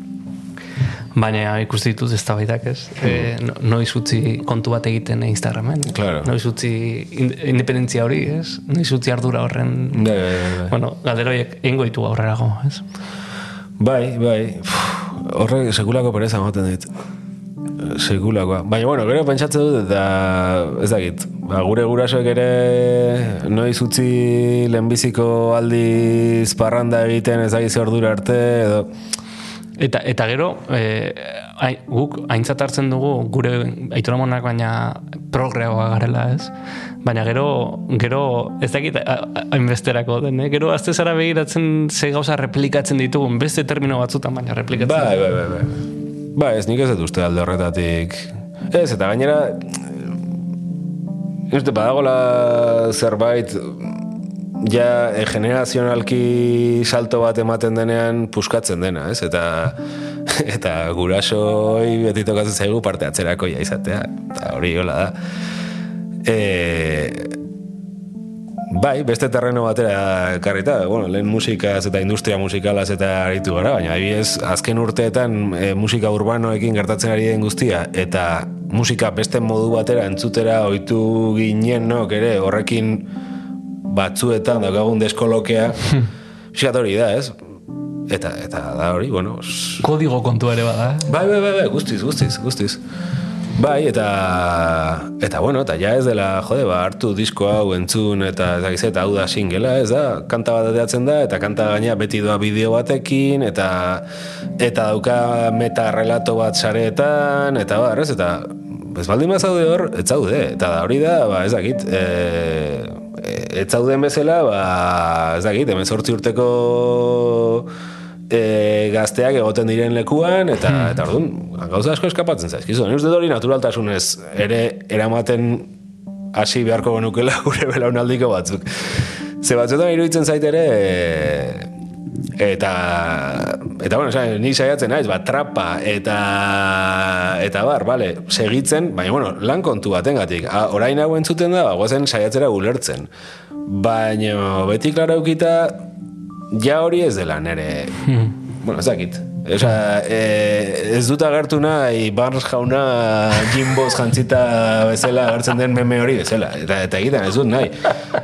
baina ikusti ditut ez ez? E, no, noiz utzi kontu bat egiten Instagramen. Claro. Noiz utzi in- independentzia hori, ez? Noiz utzi ardura horren... Bai, bai, bai. Bueno, galderoiek egingo ditu aurrerago, ez? Bai, bai. Uf, Horrek sekulako pereza ematen dit. Sekulakoa. Baina, bueno, gero pentsatzen dut, eta ez dakit, ba, gure gurasoek ere noiz utzi lehenbiziko aldiz parranda egiten ez dakit ordura arte, edo... Eta, eta gero, eh, ai, guk aintzat hartzen dugu gure aitonamonak baina progreoa garela, ez? Baina gero, gero ez dakit hainbesterako den, eh? Gero azte zara begiratzen ze gauza replikatzen ditugun, beste termino batzutan baina replikatzen. Bai, bai, bai, bai. Ba, ez nik ez dut uste alde horretatik. Ez, eta gainera, ez dut, badagola zerbait, ja e, generazionalki salto bat ematen denean puskatzen dena, ez? Eta, eta gurasoi beti tokatzen zaigu parte atzerako ja izatea. Eta hori hola da. E, Bai, beste terreno batera ekarrita, bueno, lehen musikaz eta industria musikalaz eta aritu gara, baina adibidez, azken urteetan e, musika urbanoekin gertatzen ari den guztia, eta musika beste modu batera entzutera ohitu ginen nok ere, horrekin batzuetan daukagun deskolokea, pixkat hori da, ez? Eta, eta da hori, bueno, Kodigo kontu ere bada, eh? bai, bai, bai, bai, guztiz, guztiz, guztiz. Bai, eta eta bueno, eta ja ez dela, jode, ba, hartu disko hau entzun eta ez dakiz, eta hau da singela, ez da, kanta bat edatzen da, eta kanta gaina beti doa bideo batekin, eta eta dauka meta relato bat sareetan, eta bar, ez, eta ez baldin bazaude hor, ez zaude, eta da hori da, ba, ez dakit, e, ez zauden bezala, ba, ez dakit, hemen sortzi urteko e, gazteak egoten diren lekuan, eta, eta orduan, gauza asko eskapatzen zaizkizu. Ni uste dut hori naturaltasunez ere eramaten hasi beharko genukela gure belaunaldiko batzuk. Ze batzuetan iruditzen zait ere, e, eta eta bueno, esan, ni saiatzen naiz, ba, trapa eta eta bar, vale, segitzen, baina bueno, lan kontu batengatik. A, orain hau entzuten da, ba, goazen saiatzera ulertzen. Baina beti klara eukita ja hori ez dela nere bueno, ez dakit. Osa, e, ez dut agertu nahi Barnes jauna Jimboz jantzita bezala agertzen den meme hori bezala. Eta, eta egiten ez dut nahi.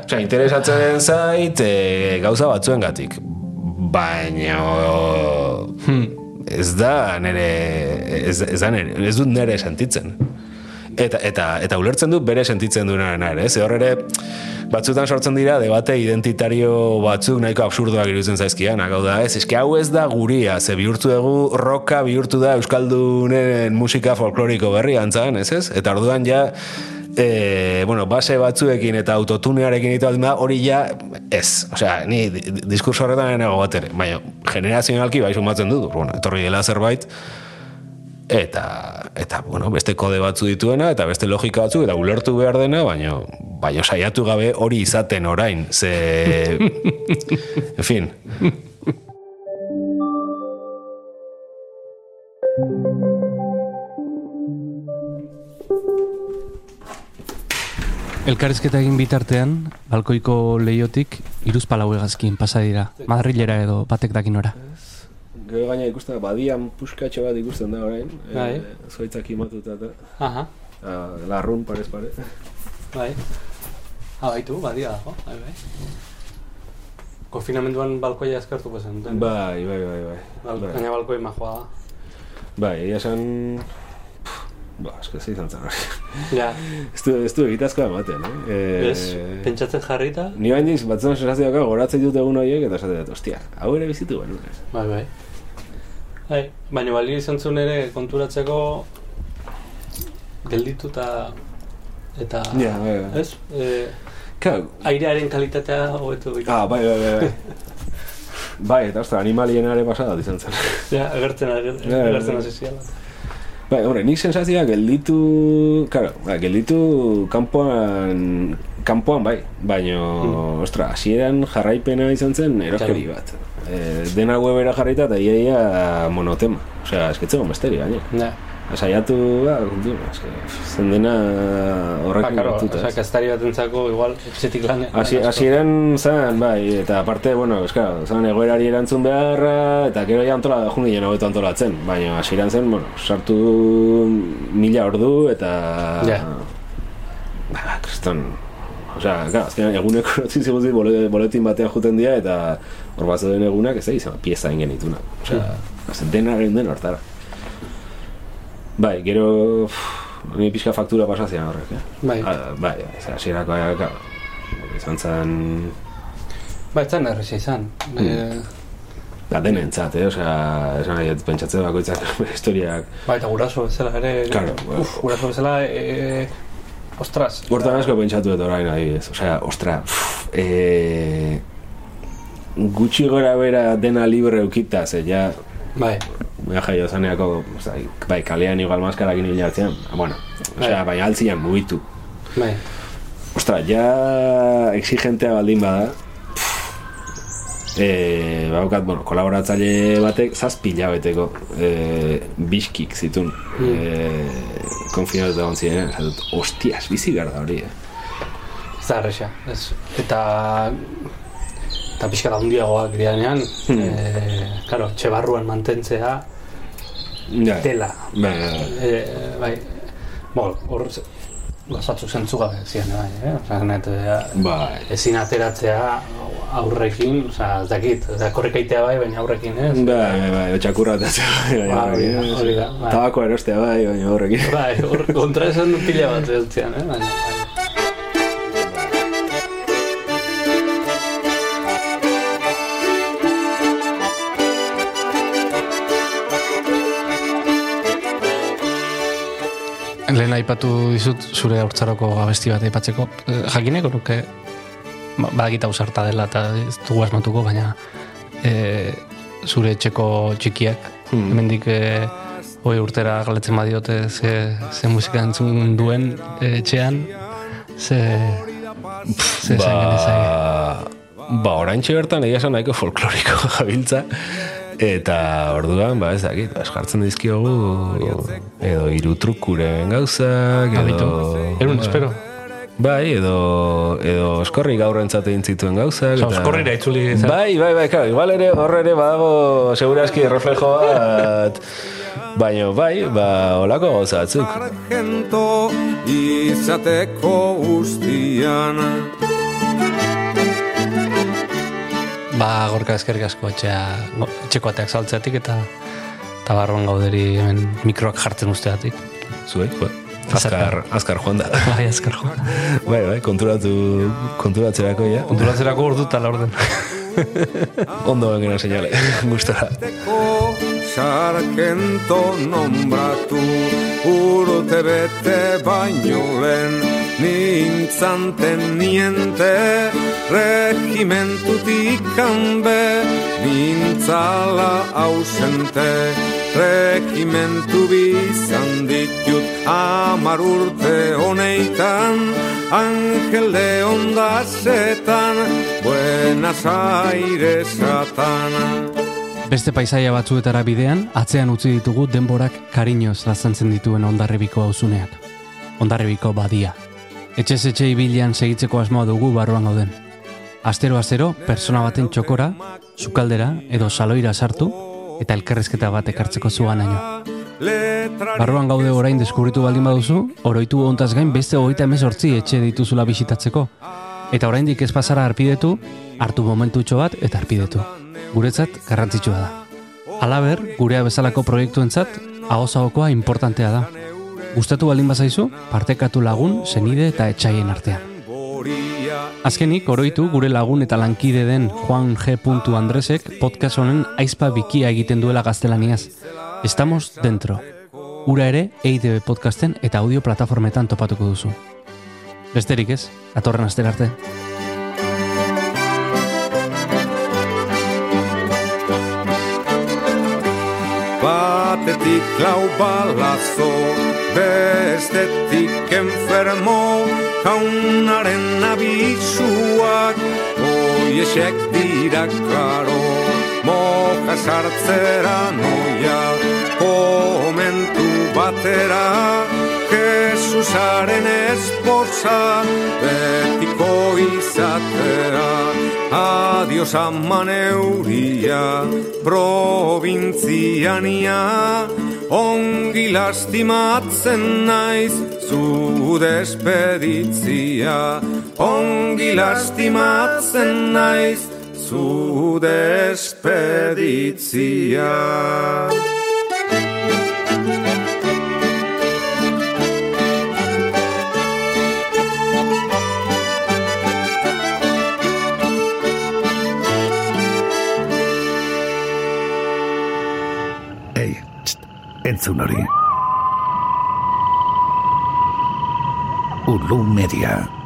Osa, interesatzen zait e, gauza batzuen gatik baina ez da nere ez, ez, da nere, ez dut nere sentitzen. Eta, eta, eta ulertzen dut bere sentitzen duena ere, ez? Hor ere batzutan sortzen dira debate identitario batzuk nahiko absurdoak iruditzen zaizkian, hau da, ez, eske hau ez da guria, ze bihurtu dugu roka bihurtu da Euskaldunen musika folkloriko berri antzan, ez ez? Eta orduan ja, e, bueno, base batzuekin eta autotunearekin eta da, hori ja, ez, osea, ni di- di- diskurso horretan enago bat ere, baina generazionalki bai sumatzen dut, bueno, etorri dela zerbait, eta eta bueno, beste kode batzu dituena eta beste logika batzuk eta ulertu behar dena, baina baina saiatu gabe hori izaten orain, ze en fin. Elkarrizketa egin bitartean, balkoiko leiotik, iruz palau egazkin pasa dira. Madrilera edo batek dakinora. Gero gaina ikusten da, badian puskatxo bat ikusten da orain, Bai. e, zoitzak imatuta eta Aha, ah, larrun parez pare. bai. Ah, baitu, badia dago, bai, bai. Konfinamenduan balkoia bezen. duten. Bai, bai, bai, bai. Bai. Gaina balkoi majoa da. Bai, egia esan... Ba, esko ze izan zen hori. Ja, Ez du, ez du ematen, eh? ez, pentsatzen jarrita, Ni bain diz, batzen sensazioak goratzen dut egun horiek, eta esaten dut, ostia, hau ere bizitu ez?" bai, bai. Bai, baina bali izan zuen ere konturatzeko geldituta eta Ja, bai, bai. ez? E, Claro, airearen kalitatea hobetu ditu. ah, bai, bai, bai, bai. bai, eta ostra, animalien ere pasada izan zen. Ja, agertzen, agertzen ja. hasi ziala. Bai, hombre, nik sensazioa gelditu, claro, bai, gelditu kanpoan, kanpoan bai, baina, ostra, hasieran jarraipena izan zen eroskeri bat. E, dena webera jarrita eta iaia monotema. Osea, esketzen besteri, baina. Ja. Saiatu, ba, kontu, eske, zen dena Ba, horrekin lotuta, osea, ez? kastari bat entzako, igual, etxetik lan. Asko. hasieran zen, bai, eta aparte, bueno, eska, zen egoerari erantzun beharra, eta gero ja antola, juni jena hobeto antolatzen, baina hasieran zen, bueno, sartu mila ordu, eta... Ja. Ba, kriston... Osea, gara, azkenean eguneko notzin ziguzit boletin batean juten dira, eta hor bat zeuden egunak, ez da izan, pieza ingen ituna. Osea, mm. dena egin den hortara. Bai, gero... uff, Ni pixka faktura pasazian horrek, eh? Bai. Ah, bai, ez hasierako ja, izan zen Ba, ez zen erresa izan. Hmm. E, da denentzat, eh? Osea, esan nahi, pentsatzen bakoitzak historiak. ba, eta guraso bezala ere. Claro, uf, guraso bezala, e, ostras. Hortan asko pentsatu dut orain adibidez. Osea, ostra, pff, eh, gutxi gora bera dena libre eukita, ze ja, Bai, Mea jaio zaneako, bai, kalean igual maskarakin hilartzean, bueno, osea, Bai. baina altzian mugitu. bai. Ostra, ja exigentea baldin bada, e, baukat, bueno, kolaboratzaile batek zazpi hilabeteko e, biskik zitun e, konfinatuta egon ziren, esan dut, hostias, bizi gara da hori, eh? Ez da erresa. Ez. Eta eta pixka handiagoak dianean, Hmm. e, claro, txebarruan mantentzea Ja, dela. bai, bai, E, bai, bueno, hor gozatzu zentzugabe ziren, bai, eh? Osa, net, e, bai, ezin ateratzea, aurrekin, oza, ez dakit, oza, korrikaitea bai, baina aurrekin ez. Bai, bai, bai, txakurra eta bai, Ba, hori da, hori da, bai. Tabako erostea bai, baina horrekin. Bai, hor, kontra esan pila bat zeltzean, eh? Baina, bai. Lehen aipatu dizut zure haurtzaroko abesti bat aipatzeko. Eh, Jakineko nuke ba- badakit hau sarta dela eta ez dugu asmatuko, baina e, zure etxeko txikiak, Hmm. hemendik e, hoi urtera galetzen badiote ze, ze musika entzun duen etxean, ze, ze esan genezake. Ba, ba oraintxe bertan egia esan nahiko folkloriko gabiltza. Eta orduan, ba ez dakit, ba, eskartzen dizkiogu edo hiru trukuren gauzak, Abitu. edo... Erun, espero. Bai, edo, edo oskorri gaur entzate zituen gauzak. Osa, oskorrira itzuli zen. Bai, bai, bai, claro, igual ere hor ere badago segurazki reflejo bat, baina bai, ba, olako gauza batzuk. Argento izateko guztian Ba, gorka eskerrik asko etxea, etxeko ateak saltzeatik eta eta barruan gauderi hemen mikroak jartzen usteatik. Zuei, ba, azkar, azkar joan da. Bai, azkar jo. bai, bai, konturatu, konturatzerako ja. Konturatzerako ordu eta laurden. Ondo bengena señale, gustora. Ko sargento nombratu urte bete baino lehen nintzan teniente regimentutik kanbe nintzala ausente regimentu bizan ditut amar urte honeitan Angel de ondasetan Buenas Airesatan Beste paisaia batzuetara bidean, atzean utzi ditugu denborak kariñoz lazantzen dituen ondarribiko hauzuneak. Ondarribiko badia. Etxez etxe ibilean segitzeko asmoa dugu barruan gauden. Astero astero, persona baten txokora, sukaldera edo saloira sartu eta elkerrezketa bat ekartzeko zuan aino. Barruan gaude orain deskubritu baldin baduzu, oroitu hontaz gain beste hogeita emezortzi etxe dituzula bisitatzeko. Eta oraindik ez pasara arpidetu, hartu momentutxo bat eta arpidetu. Guretzat garrantzitsua da. Halaber, gurea bezalako proiektuentzat, ahozagokoa importantea da. Gustatu baldin bazaizu, partekatu lagun, senide eta etxaien artean. Azkenik, oroitu gure lagun eta lankide den Juan G. Andresek podcast honen aizpa bikia egiten duela gaztelaniaz. Estamos dentro. Ura ere EITB podcasten eta audio plataformetan topatuko duzu. Besterik ez, atorren aster arte. Batetik lau balazo Bestetik enfermo Jaunaren abisuak Oiesek dira karo Moja sartzera noia Komentu batera Jesusaren esposa Betiko izatera Adios aman euria Provintziania Ongi lastimatzen naiz Zu despeditzia Ongi lastimatzen naiz Zu despeditzia entzun hori. Ulu Media.